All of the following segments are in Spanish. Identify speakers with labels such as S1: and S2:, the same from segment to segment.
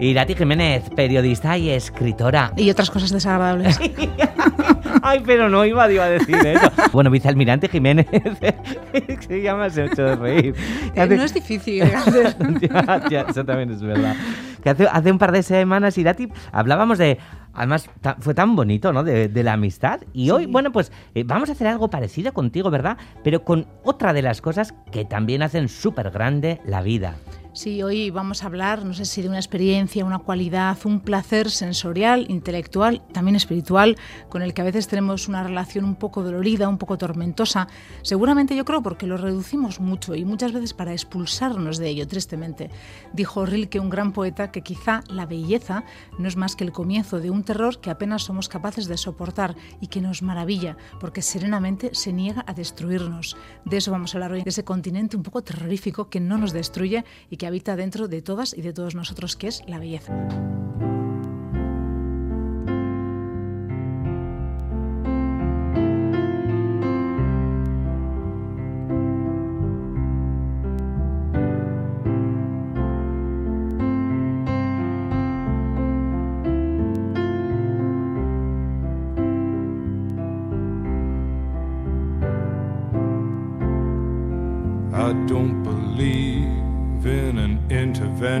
S1: Irati Jiménez, periodista y escritora.
S2: Y otras cosas desagradables.
S1: Ay, pero no iba, iba a decir eso. Bueno, vicealmirante Jiménez. Se llama, se hecho de reír.
S2: Eh, no es difícil.
S1: ya, ya, eso también es verdad. Que hace, hace un par de semanas, Irati, hablábamos de Además, fue tan bonito, ¿no? De, la amistad. Y hoy, bueno, pues eh, vamos a hacer algo parecido contigo, ¿verdad? Pero con otra de las cosas que también hacen súper grande la vida.
S2: Sí, hoy vamos a hablar, no sé si de una experiencia, una cualidad, un placer sensorial, intelectual, también espiritual, con el que a veces tenemos una relación un poco dolorida, un poco tormentosa. Seguramente yo creo porque lo reducimos mucho y muchas veces para expulsarnos de ello, tristemente. Dijo Rilke, un gran poeta, que quizá la belleza no es más que el comienzo de un terror que apenas somos capaces de soportar y que nos maravilla, porque serenamente se niega a destruirnos. De eso vamos a hablar hoy, de ese continente un poco terrorífico que no nos destruye y que habita dentro de todas y de todos nosotros, que es la belleza.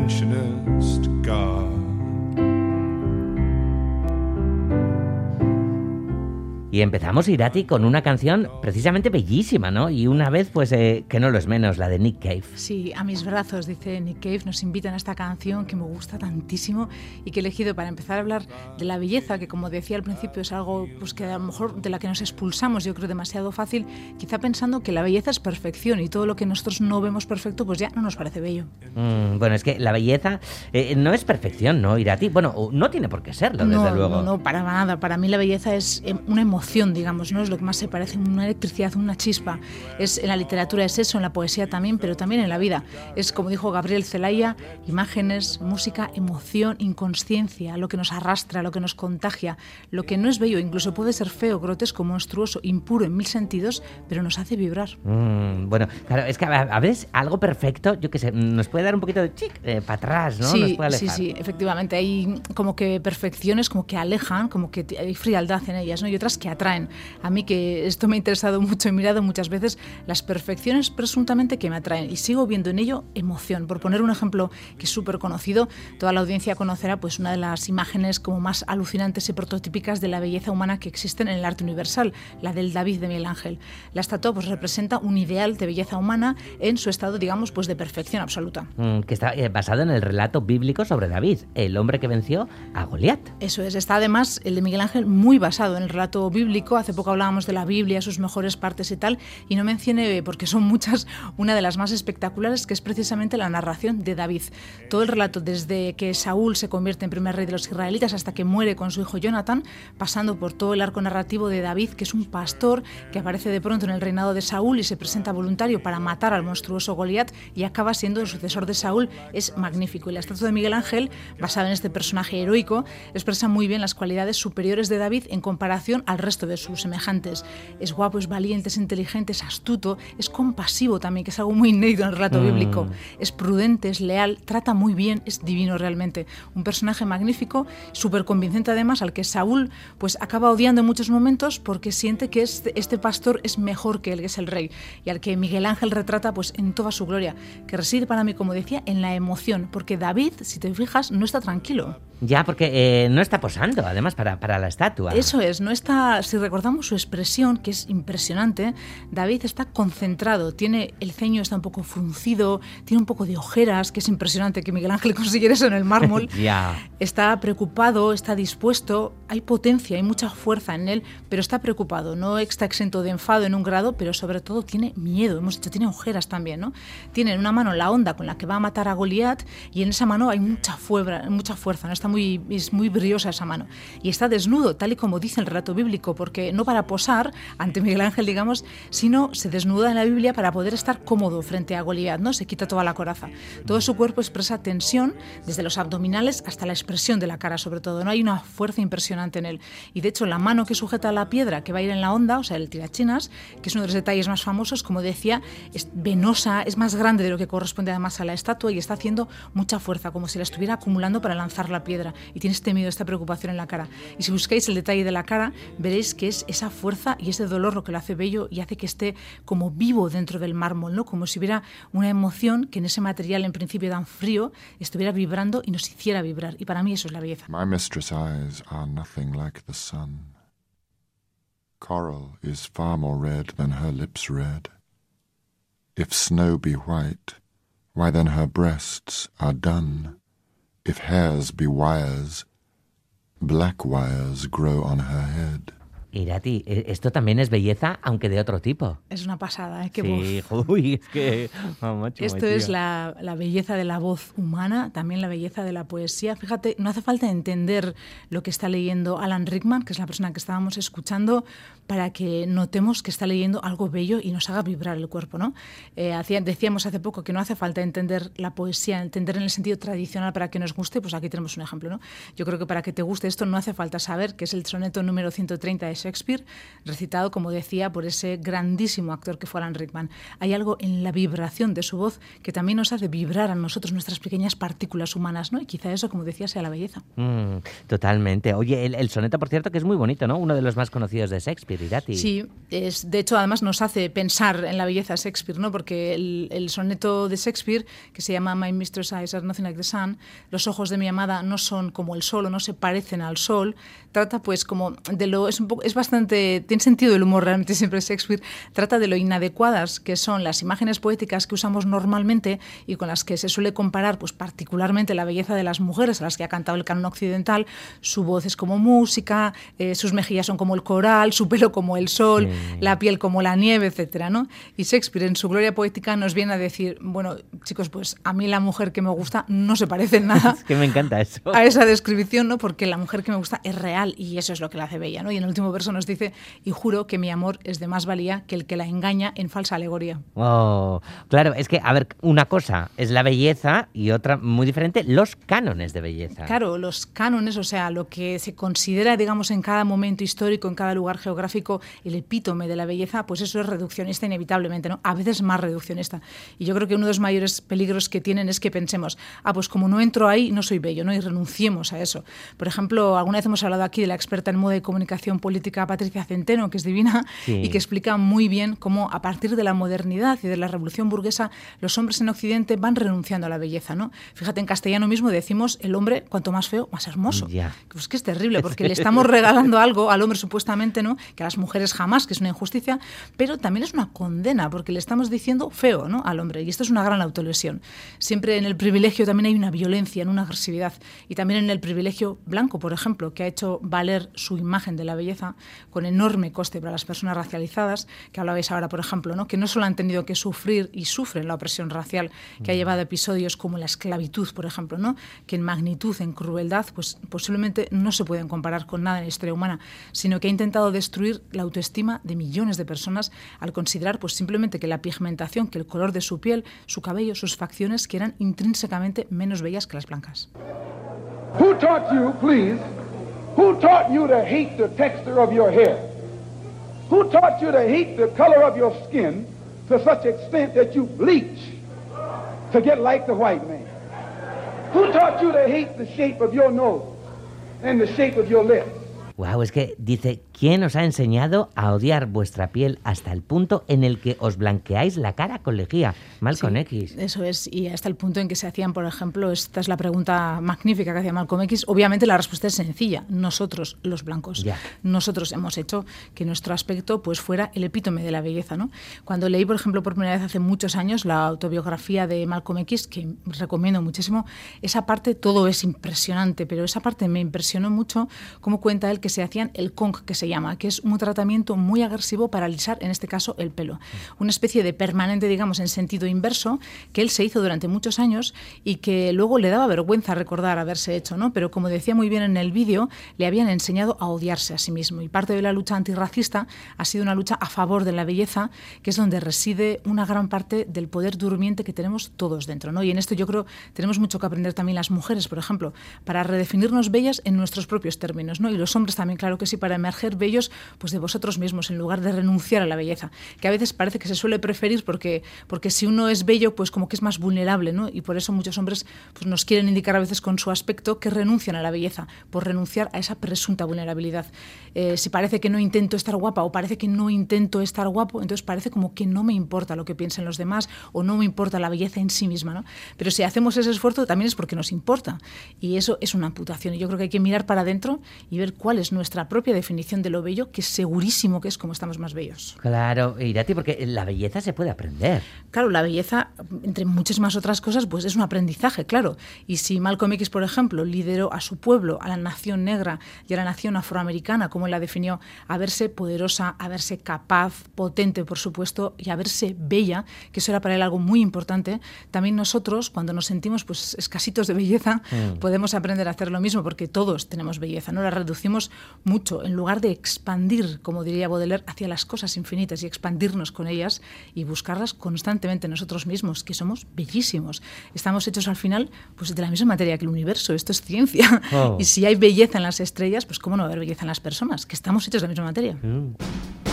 S3: mention it.
S1: Y empezamos, Irati, con una canción precisamente bellísima, ¿no? Y una vez, pues, eh, que no lo es menos, la de Nick Cave.
S2: Sí, a mis brazos, dice Nick Cave, nos invitan a esta canción que me gusta tantísimo y que he elegido para empezar a hablar de la belleza, que como decía al principio es algo pues, que a lo mejor de la que nos expulsamos, yo creo, demasiado fácil, quizá pensando que la belleza es perfección y todo lo que nosotros no vemos perfecto, pues ya no nos parece bello.
S1: Mm, bueno, es que la belleza eh, no es perfección, ¿no, Irati? Bueno, no tiene por qué serlo, desde luego.
S2: No, no, para nada. Para mí la belleza es em, una emoción digamos, ¿no? Es lo que más se parece, una electricidad, una chispa. Es, en la literatura es eso, en la poesía también, pero también en la vida. Es, como dijo Gabriel Zelaya, imágenes, música, emoción, inconsciencia, lo que nos arrastra, lo que nos contagia, lo que no es bello, incluso puede ser feo, grotesco, monstruoso, impuro en mil sentidos, pero nos hace vibrar.
S1: Mm, bueno, claro, es que a, veces algo perfecto, yo qué sé, nos puede dar un poquito de chic eh, para atrás, ¿no?
S2: Sí, sí, sí, efectivamente. Hay como que perfecciones como que alejan, como que hay frialdad en ellas, ¿no? Y otras que atraen. A mí que esto me ha interesado mucho, he mirado muchas veces las perfecciones presuntamente que me atraen y sigo viendo en ello emoción. Por poner un ejemplo que es súper conocido, toda la audiencia conocerá pues una de las imágenes como más alucinantes y prototípicas de la belleza humana que existen en el arte universal, la del David de Miguel Ángel. La estatua pues representa un ideal de belleza humana en su estado, digamos, pues de perfección absoluta.
S1: Mm, que está eh, basado en el relato bíblico sobre David, el hombre que venció a Goliat.
S2: Eso es, está además el de Miguel Ángel muy basado en el relato bíblico Hace poco hablábamos de la Biblia, sus mejores partes y tal, y no mencioné, porque son muchas, una de las más espectaculares, que es precisamente la narración de David. Todo el relato, desde que Saúl se convierte en primer rey de los israelitas hasta que muere con su hijo Jonathan, pasando por todo el arco narrativo de David, que es un pastor que aparece de pronto en el reinado de Saúl y se presenta voluntario para matar al monstruoso Goliat y acaba siendo el sucesor de Saúl, es magnífico. Y la estatua de Miguel Ángel, basada en este personaje heroico, expresa muy bien las cualidades superiores de David en comparación al resto resto de sus semejantes. Es guapo, es valiente, es inteligente, es astuto, es compasivo también, que es algo muy inédito en el relato mm. bíblico. Es prudente, es leal, trata muy bien, es divino realmente. Un personaje magnífico, súper convincente además, al que Saúl pues acaba odiando en muchos momentos porque siente que este, este pastor es mejor que él, que es el rey, y al que Miguel Ángel retrata pues en toda su gloria, que reside para mí, como decía, en la emoción, porque David, si te fijas, no está tranquilo.
S1: Ya, porque eh, no está posando, además, para, para la estatua.
S2: Eso es, no está si recordamos su expresión, que es impresionante, David está concentrado, tiene el ceño está un poco fruncido, tiene un poco de ojeras, que es impresionante que Miguel Ángel consiguiera eso en el mármol. Está preocupado, está dispuesto, hay potencia, hay mucha fuerza en él, pero está preocupado, no está exento de enfado en un grado, pero sobre todo tiene miedo, hemos dicho, tiene ojeras también, ¿no? Tiene en una mano la onda con la que va a matar a Goliat y en esa mano hay mucha fuerza, mucha fuerza, ¿no? Está muy, es muy briosa esa mano. Y está desnudo, tal y como dice el relato bíblico, porque no para posar ante Miguel Ángel, digamos, sino se desnuda en la Biblia para poder estar cómodo frente a Goliat, ¿no? Se quita toda la coraza. Todo su cuerpo expresa tensión, desde los abdominales hasta la expresión de la cara, sobre todo. No hay una fuerza impresionante en él. Y de hecho, la mano que sujeta la piedra que va a ir en la onda, o sea, el tirachinas, que es uno de los detalles más famosos, como decía, es venosa, es más grande de lo que corresponde además a la estatua y está haciendo mucha fuerza, como si la estuviera acumulando para lanzar la piedra. Y tiene este esta preocupación en la cara. Y si buscáis el detalle de la cara, veréis que es esa fuerza y ese dolor lo que lo hace bello y hace que esté como vivo dentro del mármol, ¿no? Como si hubiera una emoción que en ese material en principio tan frío estuviera vibrando y nos hiciera vibrar. Y para mí eso es la belleza.
S4: My mistress' eyes are nothing like the sun. Coral is far more red than her lips red. If snow be white, why then her breasts are dun. If hairs be wires, black wires grow on her head.
S1: Irati, e- esto también es belleza, aunque de otro tipo.
S2: Es una pasada, ¿eh? Qué
S1: sí,
S2: voz.
S1: uy, es que... oh, macho,
S2: Esto es la, la belleza de la voz humana, también la belleza de la poesía. Fíjate, no hace falta entender lo que está leyendo Alan Rickman, que es la persona que estábamos escuchando, para que notemos que está leyendo algo bello y nos haga vibrar el cuerpo. ¿no? Eh, hacía- decíamos hace poco que no hace falta entender la poesía, entender en el sentido tradicional para que nos guste, pues aquí tenemos un ejemplo. ¿no? Yo creo que para que te guste esto no hace falta saber que es el soneto número 130 de Shakespeare, recitado, como decía, por ese grandísimo actor que fue Alan Rickman. Hay algo en la vibración de su voz que también nos hace vibrar a nosotros nuestras pequeñas partículas humanas, ¿no? Y quizá eso, como decía, sea la belleza.
S1: Mm, totalmente. Oye, el, el soneto, por cierto, que es muy bonito, ¿no? Uno de los más conocidos de Shakespeare, Irati.
S2: Sí, es, de hecho, además nos hace pensar en la belleza de Shakespeare, ¿no? Porque el, el soneto de Shakespeare, que se llama My Mistress Eyes Are Nothing Like the Sun, los ojos de mi amada no son como el sol o no se parecen al sol, trata pues como de lo, es un poco, es bastante, tiene sentido el humor realmente siempre Shakespeare, trata de lo inadecuadas que son las imágenes poéticas que usamos normalmente y con las que se suele comparar pues particularmente la belleza de las mujeres a las que ha cantado el canon occidental, su voz es como música, eh, sus mejillas son como el coral, su pelo como el sol,
S1: Sí.
S2: la piel como la nieve, etcétera, ¿no? Y Shakespeare en su gloria poética nos viene a decir, bueno, chicos, pues a mí la mujer que me gusta no se parece en nada
S1: Es que me encanta eso.
S2: a esa descripción, ¿no? Porque la mujer que me gusta es real y eso es lo que la hace bella, ¿no? Y en el último verso nos dice, y juro que mi amor es de más valía que el que la engaña en falsa alegoría.
S1: Oh, claro, es que, a ver, una cosa es la belleza y otra muy diferente, los cánones de belleza.
S2: Claro, los cánones, o sea, lo que se considera, digamos, en cada momento histórico, en cada lugar geográfico, el epítome de la belleza, pues eso es reduccionista inevitablemente, ¿no? A veces más reduccionista. Y yo creo que uno de los mayores peligros que tienen es que pensemos, ah, pues como no entro ahí, no soy bello, ¿no? Y renunciemos a eso. Por ejemplo, alguna vez hemos hablado aquí de la experta en moda y comunicación política Patricia Centeno, que es divina,
S1: Sí.
S2: y que explica muy bien cómo a partir de la modernidad y de la revolución burguesa, los hombres en Occidente van renunciando a la belleza, ¿no? Fíjate, en castellano mismo decimos el hombre cuanto más feo, más hermoso.
S1: Ya.
S2: Pues que es terrible, porque le estamos regalando algo al hombre supuestamente, ¿no? Que a las mujeres jamás, que es una injusticia, pero también es una condena, porque le estamos diciendo feo, ¿no? Al hombre. Y esto es una gran autolesión. Siempre en el privilegio también hay una violencia, en una agresividad. Y también en el privilegio blanco, por ejemplo, que ha hecho valer su imagen de la belleza con enorme coste para las personas racializadas, que hablabais ahora, por ejemplo, ¿no? Que no solo han tenido que sufrir y sufren la opresión racial que ha llevado a episodios como la esclavitud, por ejemplo, ¿no? Que en magnitud, en crueldad, pues posiblemente no se pueden comparar con nada en la historia humana, sino que ha intentado destruir la autoestima de millones de personas al considerar pues simplemente que la pigmentación, que el color de su piel, su cabello, sus facciones, que eran intrínsecamente menos bellas que las blancas.
S5: Who taught you, please? Who taught you to hate the texture of your hair? Who taught you to hate the color of your skin to such extent that you bleach to get like the white man? Who taught you to hate the shape of your nose and the shape of your lips?
S1: Wow, es que dice, ¿quién os ha enseñado a odiar vuestra piel hasta el punto en el que os blanqueáis la cara con lejía? Mal con
S2: Sí,
S1: X.
S2: Eso es, y hasta el punto en que se hacían, por ejemplo, esta es la pregunta magnífica que hacía Malcolm X. Obviamente la respuesta es sencilla. Nosotros, los blancos,
S1: Ya.
S2: nosotros hemos hecho que nuestro aspecto pues fuera el epítome de la belleza. ¿no? Cuando leí, por ejemplo, por primera vez hace muchos años la autobiografía de Malcolm X, que recomiendo muchísimo, esa parte todo es impresionante, pero esa parte me impresionó mucho cómo cuenta él que se hacían el conch, que se llama, que es un tratamiento muy agresivo para alisar, en este caso, el pelo. Una especie de permanente, digamos, en sentido inverso, que él se hizo durante muchos años y que luego le daba vergüenza recordar haberse hecho, ¿no? Pero como decía muy bien en el vídeo, le habían enseñado a odiarse a sí mismo. Y parte de la lucha antirracista ha sido una lucha a favor de la belleza, que es donde reside una gran parte del poder durmiente que tenemos todos dentro, ¿no? Y en esto yo creo tenemos mucho que aprender también las mujeres, por ejemplo, para redefinirnos bellas en nuestros propios términos, ¿no? Y los hombres también, claro que sí, para emerger bellos pues de vosotros mismos en lugar de renunciar a la belleza, que a veces parece que se suele preferir porque, porque si uno es bello, pues como que es más vulnerable, ¿no? Y por eso muchos hombres pues nos quieren indicar a veces con su aspecto que renuncian a la belleza, por renunciar a esa presunta vulnerabilidad. Eh, si parece que no intento estar guapa o parece que no intento estar guapo, entonces parece como que no me importa lo que piensen los demás o no me importa la belleza en sí misma, ¿no? Pero si hacemos ese esfuerzo también es porque nos importa y eso es una amputación y yo creo que hay que mirar para adentro y ver cuál es nuestra propia definición de lo bello, que segurísimo que es como estamos más bellos.
S1: Claro, Irati, porque la belleza se puede aprender.
S2: Claro, la belleza, entre muchísimas otras cosas, pues es un aprendizaje, claro. Y si Malcolm X, por ejemplo, lideró a su pueblo, a la nación negra y a la nación afroamericana, como él la definió, a verse poderosa, a verse capaz, potente, por supuesto, y a verse bella, que eso era para él algo muy importante, también nosotros, cuando nos sentimos pues escasitos de belleza, mm. podemos aprender a hacer lo mismo, porque todos tenemos belleza, ¿no? La reducimos mucho. En lugar de expandir, como diría Baudelaire, hacia las cosas infinitas y expandirnos con ellas y buscarlas constantemente nosotros mismos, que somos bellísimos. Estamos hechos al final pues, de la misma materia que el universo, esto es ciencia. Oh. Y si hay belleza en las estrellas, pues cómo no haber belleza en las personas, que estamos hechos de la misma materia. Mm.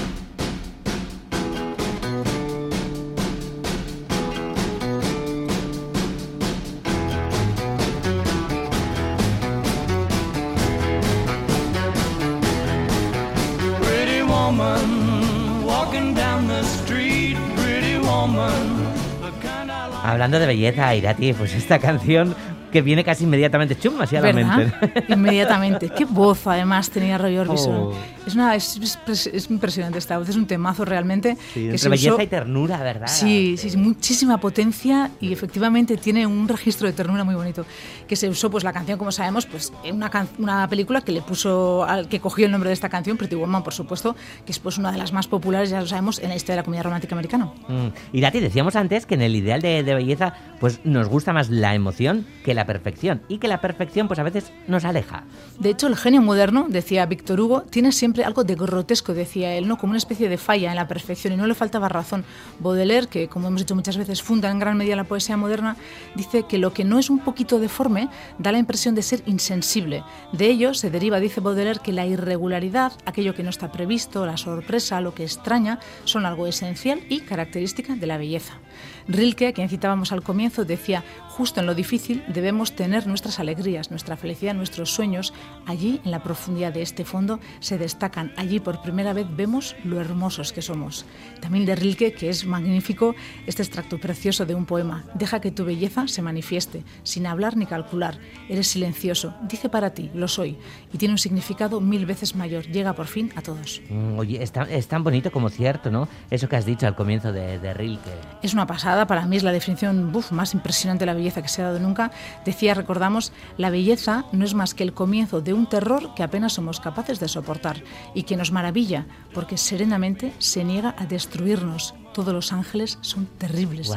S1: Hablando de belleza, Irati, pues esta canción que viene casi inmediatamente chum así a la mente.
S2: Inmediatamente. Qué voz además tenía Roy Orbison. Oh. Es, una, es, es, impresionante esta voz, es un temazo realmente.
S1: Sí, entre belleza y ternura, ¿verdad?
S2: Sí, sí, muchísima potencia y efectivamente tiene un registro de ternura muy bonito. Que se usó pues la canción, como sabemos, pues en una, una película que le puso, al, que cogió el nombre de esta canción, Pretty Woman, por supuesto, que es pues una de las más populares, ya lo sabemos, en la historia de la comedia romántica americana.
S1: Mm. Irati, decíamos antes que en el ideal de, de belleza pues nos gusta más la emoción que la perfección y que la perfección pues a veces nos aleja.
S2: De hecho, el genio moderno, decía Víctor Hugo, tiene siempre algo de grotesco, decía él, ¿no? como una especie de falla en la perfección y no le faltaba razón. Baudelaire, que como hemos dicho muchas veces funda en gran medida la poesía moderna, dice que lo que no es un poquito deforme da la impresión de ser insensible. De ello se deriva, dice Baudelaire, que la irregularidad, aquello que no está previsto, la sorpresa, lo que extraña, son algo esencial y característica de la belleza. Rilke, a quien citábamos al comienzo, decía, justo en lo difícil debemos tener nuestras alegrías, nuestra felicidad, nuestros sueños. Allí, en la profundidad de este fondo, se destacan. Allí por primera vez vemos lo hermosos que somos. También de Rilke, que es magnífico, este extracto precioso de un poema. Deja que tu belleza se manifieste, sin hablar ni calcular. Eres silencioso, dice para ti, lo soy, y tiene un significado mil veces mayor. Llega por fin a todos.
S1: Mm, oye, es tan, bonito como cierto, ¿no? Eso que has dicho al comienzo de, de Rilke.
S2: Es una pasada para mí es la definición más impresionante de la belleza que se ha dado nunca. Decía, recordamos, la belleza no es más que el comienzo de un terror que apenas somos capaces de soportar y que nos maravilla porque serenamente se niega a destruirnos todos los ángeles son terribles.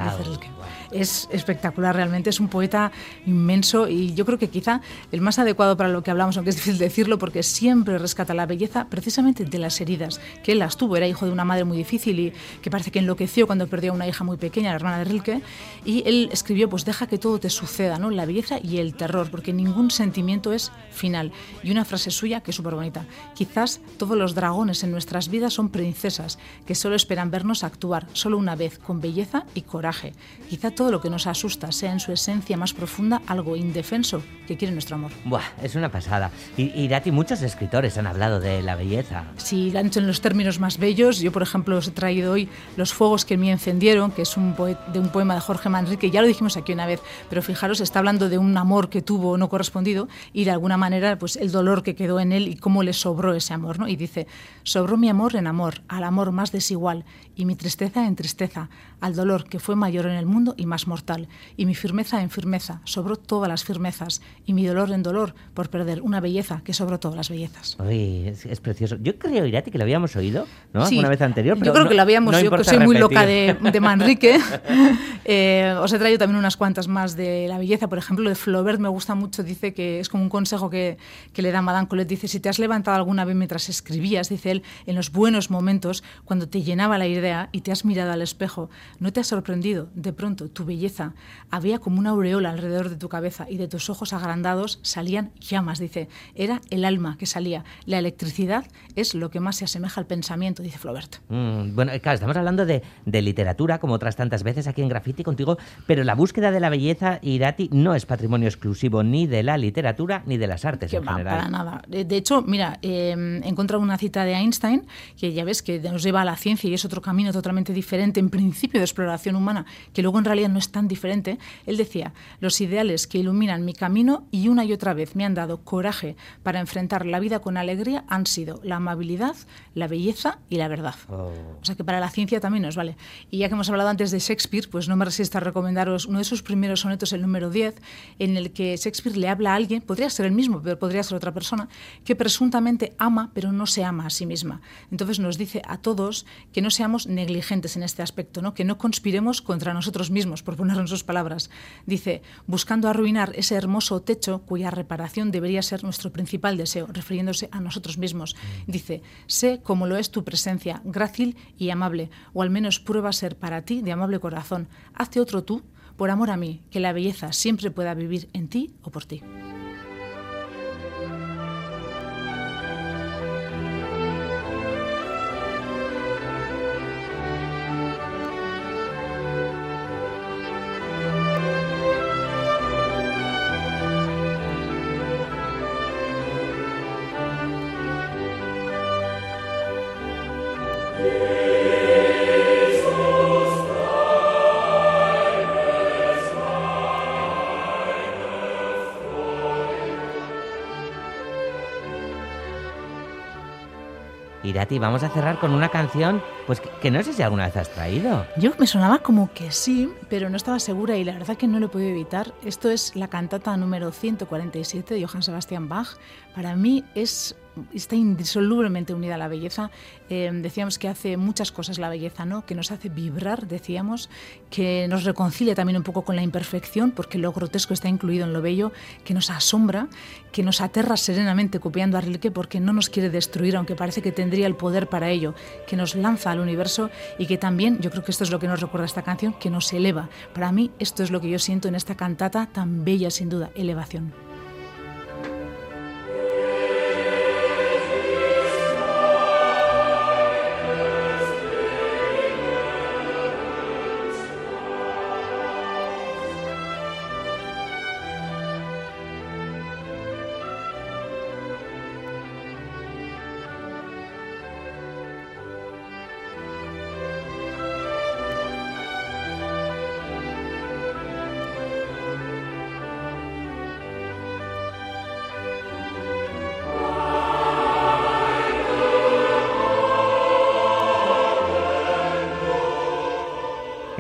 S2: Es espectacular realmente, es un poeta inmenso y yo creo que quizá el más adecuado para lo que hablamos, aunque es difícil decirlo, porque siempre rescata la belleza precisamente de las heridas, que él las tuvo, era hijo de una madre muy difícil y que parece que enloqueció cuando perdió a una hija muy pequeña, la hermana de Rilke, y él escribió, pues deja que todo te suceda, ¿no? la belleza y el terror, porque ningún sentimiento es final. Y una frase suya que es súper bonita, quizás todos los dragones en nuestras vidas son princesas que solo esperan vernos actuar, solo una vez, con belleza y coraje. Quizá todo lo que nos asusta sea en su esencia más profunda algo indefenso que quiere nuestro amor.
S1: Buah, es una pasada. Y, y Dati, muchos escritores han hablado de la belleza.
S2: Sí, han hecho en los términos más bellos. Yo, por ejemplo, os he traído hoy Los fuegos que me encendieron, que es un de un poema de Jorge Manrique, ya lo dijimos aquí una vez, pero fijaros, está hablando de un amor que tuvo no correspondido y de alguna manera pues el dolor que quedó en él y cómo le sobró ese amor, ¿no? Y dice, sobró mi amor en amor, al amor más desigual y mi tristeza tristeza en tristeza, al dolor que fue mayor en el mundo y más mortal, y mi firmeza en firmeza, sobró todas las firmezas, y mi dolor en dolor por perder una belleza que sobró todas las bellezas.
S1: Uy, es, es precioso. Yo creo, Irati, que lo habíamos oído, ¿no?
S2: Sí,
S1: Una vez anterior.
S2: Yo
S1: pero
S2: creo
S1: no-
S2: que lo habíamos,
S1: no
S2: yo que soy muy loca
S1: repetir.
S2: de, de Manrique. Eh, os he traído también unas cuantas más de la belleza. Por ejemplo, de Flaubert me gusta mucho, dice que es como un consejo que, que le da Madame Colette. Dice, si te has levantado alguna vez mientras escribías, dice él, en los buenos momentos, cuando te llenaba la idea y te has mirado al espejo, ¿no te has sorprendido? De pronto, tu belleza había como una aureola alrededor de tu cabeza y de tus ojos agrandados salían llamas, dice. Era el alma que salía. La electricidad es lo que más se asemeja al pensamiento, dice Flaubert.
S1: Mm, bueno, claro, estamos hablando de, de literatura, como otras tantas veces aquí en Graffiti contigo, pero la búsqueda de la belleza, Irati, no es patrimonio exclusivo ni de la literatura ni de las artes
S2: Que
S1: en
S2: va,
S1: general.
S2: para nada. De, de hecho, mira, eh, he encontrado una cita de Einstein que ya ves que nos lleva a la ciencia y es otro camino totalmente diferente, en principio de exploración humana, que luego en realidad no es tan diferente. Él decía, los ideales que iluminan mi camino y una y otra vez me han dado coraje para enfrentar la vida con alegría han sido la amabilidad, la belleza y la verdad.
S1: Oh.
S2: O sea que para la ciencia también nos vale. Y ya que hemos hablado antes de Shakespeare, pues no me resisto a recomendaros uno de sus primeros sonetos, el número 10, en el que Shakespeare le habla a alguien, podría ser el mismo, pero podría ser otra persona, que presuntamente ama, pero no se ama a sí misma. Entonces nos dice a todos que no seamos negligentes en este aspecto, ¿no? que no conspiremos contra nosotros mismos, por ponerlo en sus palabras. Dice, buscando arruinar ese hermoso techo cuya reparación debería ser nuestro principal deseo, refiriéndose a nosotros mismos. Dice, sé como lo es tu presencia, grácil y amable, o al menos prueba ser para ti de amable corazón. Hazte otro tú, por amor a mí, que la belleza siempre pueda vivir en ti o por ti.
S1: Irati, vamos a cerrar con una canción, pues que, no sé si alguna vez has traído.
S2: Yo me sonaba como que sí, pero no estaba segura y la verdad que no lo podido evitar. Esto es la cantata número 147 de Johann Sebastian Bach. Para mí es está indisolublemente unida a la belleza. Eh, decíamos que hace muchas cosas la belleza, ¿no? Que nos hace vibrar, decíamos, que nos reconcilia también un poco con la imperfección, porque lo grotesco está incluido en lo bello, que nos asombra, que nos aterra serenamente copiando a Rilke porque no nos quiere destruir, aunque parece que tendría el poder para ello, que nos lanza al universo y que también, yo creo que esto es lo que nos recuerda esta canción, que nos eleva. Para mí esto es lo que yo siento en esta cantata tan bella sin duda, elevación.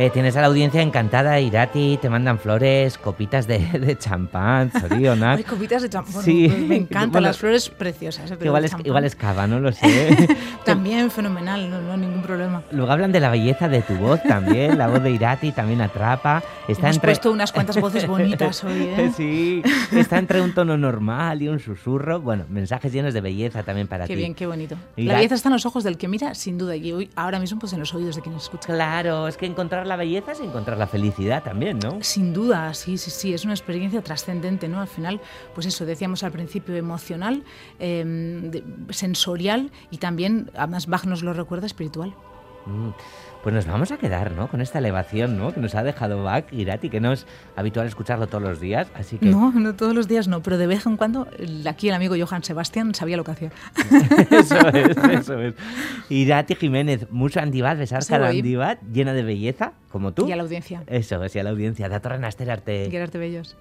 S1: Eh, tienes a la audiencia encantada, Irati, te mandan flores, copitas de, de champán, zorionak.
S2: Hay copitas de champán.
S1: Sí.
S2: Bueno, me encantan
S1: Bueno,
S2: las flores preciosas. ¿eh?
S1: Igual es,
S2: champán
S1: igual es cava, no lo sé.
S2: También fenomenal, no, no ningún problema.
S1: Luego hablan de la belleza de tu voz también, la voz de Irati también atrapa. Está
S2: Hemos
S1: entre...
S2: puesto unas cuantas voces bonitas hoy, ¿eh?
S1: Sí, está entre un tono normal y un susurro. Bueno, mensajes llenos de belleza también para
S2: Qué
S1: ti.
S2: bien, qué bonito. La- belleza está en los ojos del que mira, sin duda, y hoy, ahora mismo pues en los oídos de quien escucha.
S1: Claro, es que encontrar la belleza es encontrar la felicidad también, ¿no?
S2: Sin duda, sí, sí, sí, es una experiencia trascendente, ¿no? Al final, pues eso, decíamos al principio, emocional, de- sensorial y también, además Bach nos lo recuerda, espiritual.
S1: Mm, Pues nos vamos a quedar, ¿no? Con esta elevación, ¿no? Que nos ha dejado Bach, Irati, que no es habitual escucharlo todos los días, así que...
S2: No, no todos los días no, pero de vez en cuando aquí el amigo Johann Sebastián sabía lo que hacía.
S1: eso es, eso es. Irati Jiménez, mucho andibat, besar andibat, llena de belleza, como tú.
S2: Y a la audiencia.
S1: Eso es, y a la audiencia. Datorren aster arte.
S2: Gerarte bellos.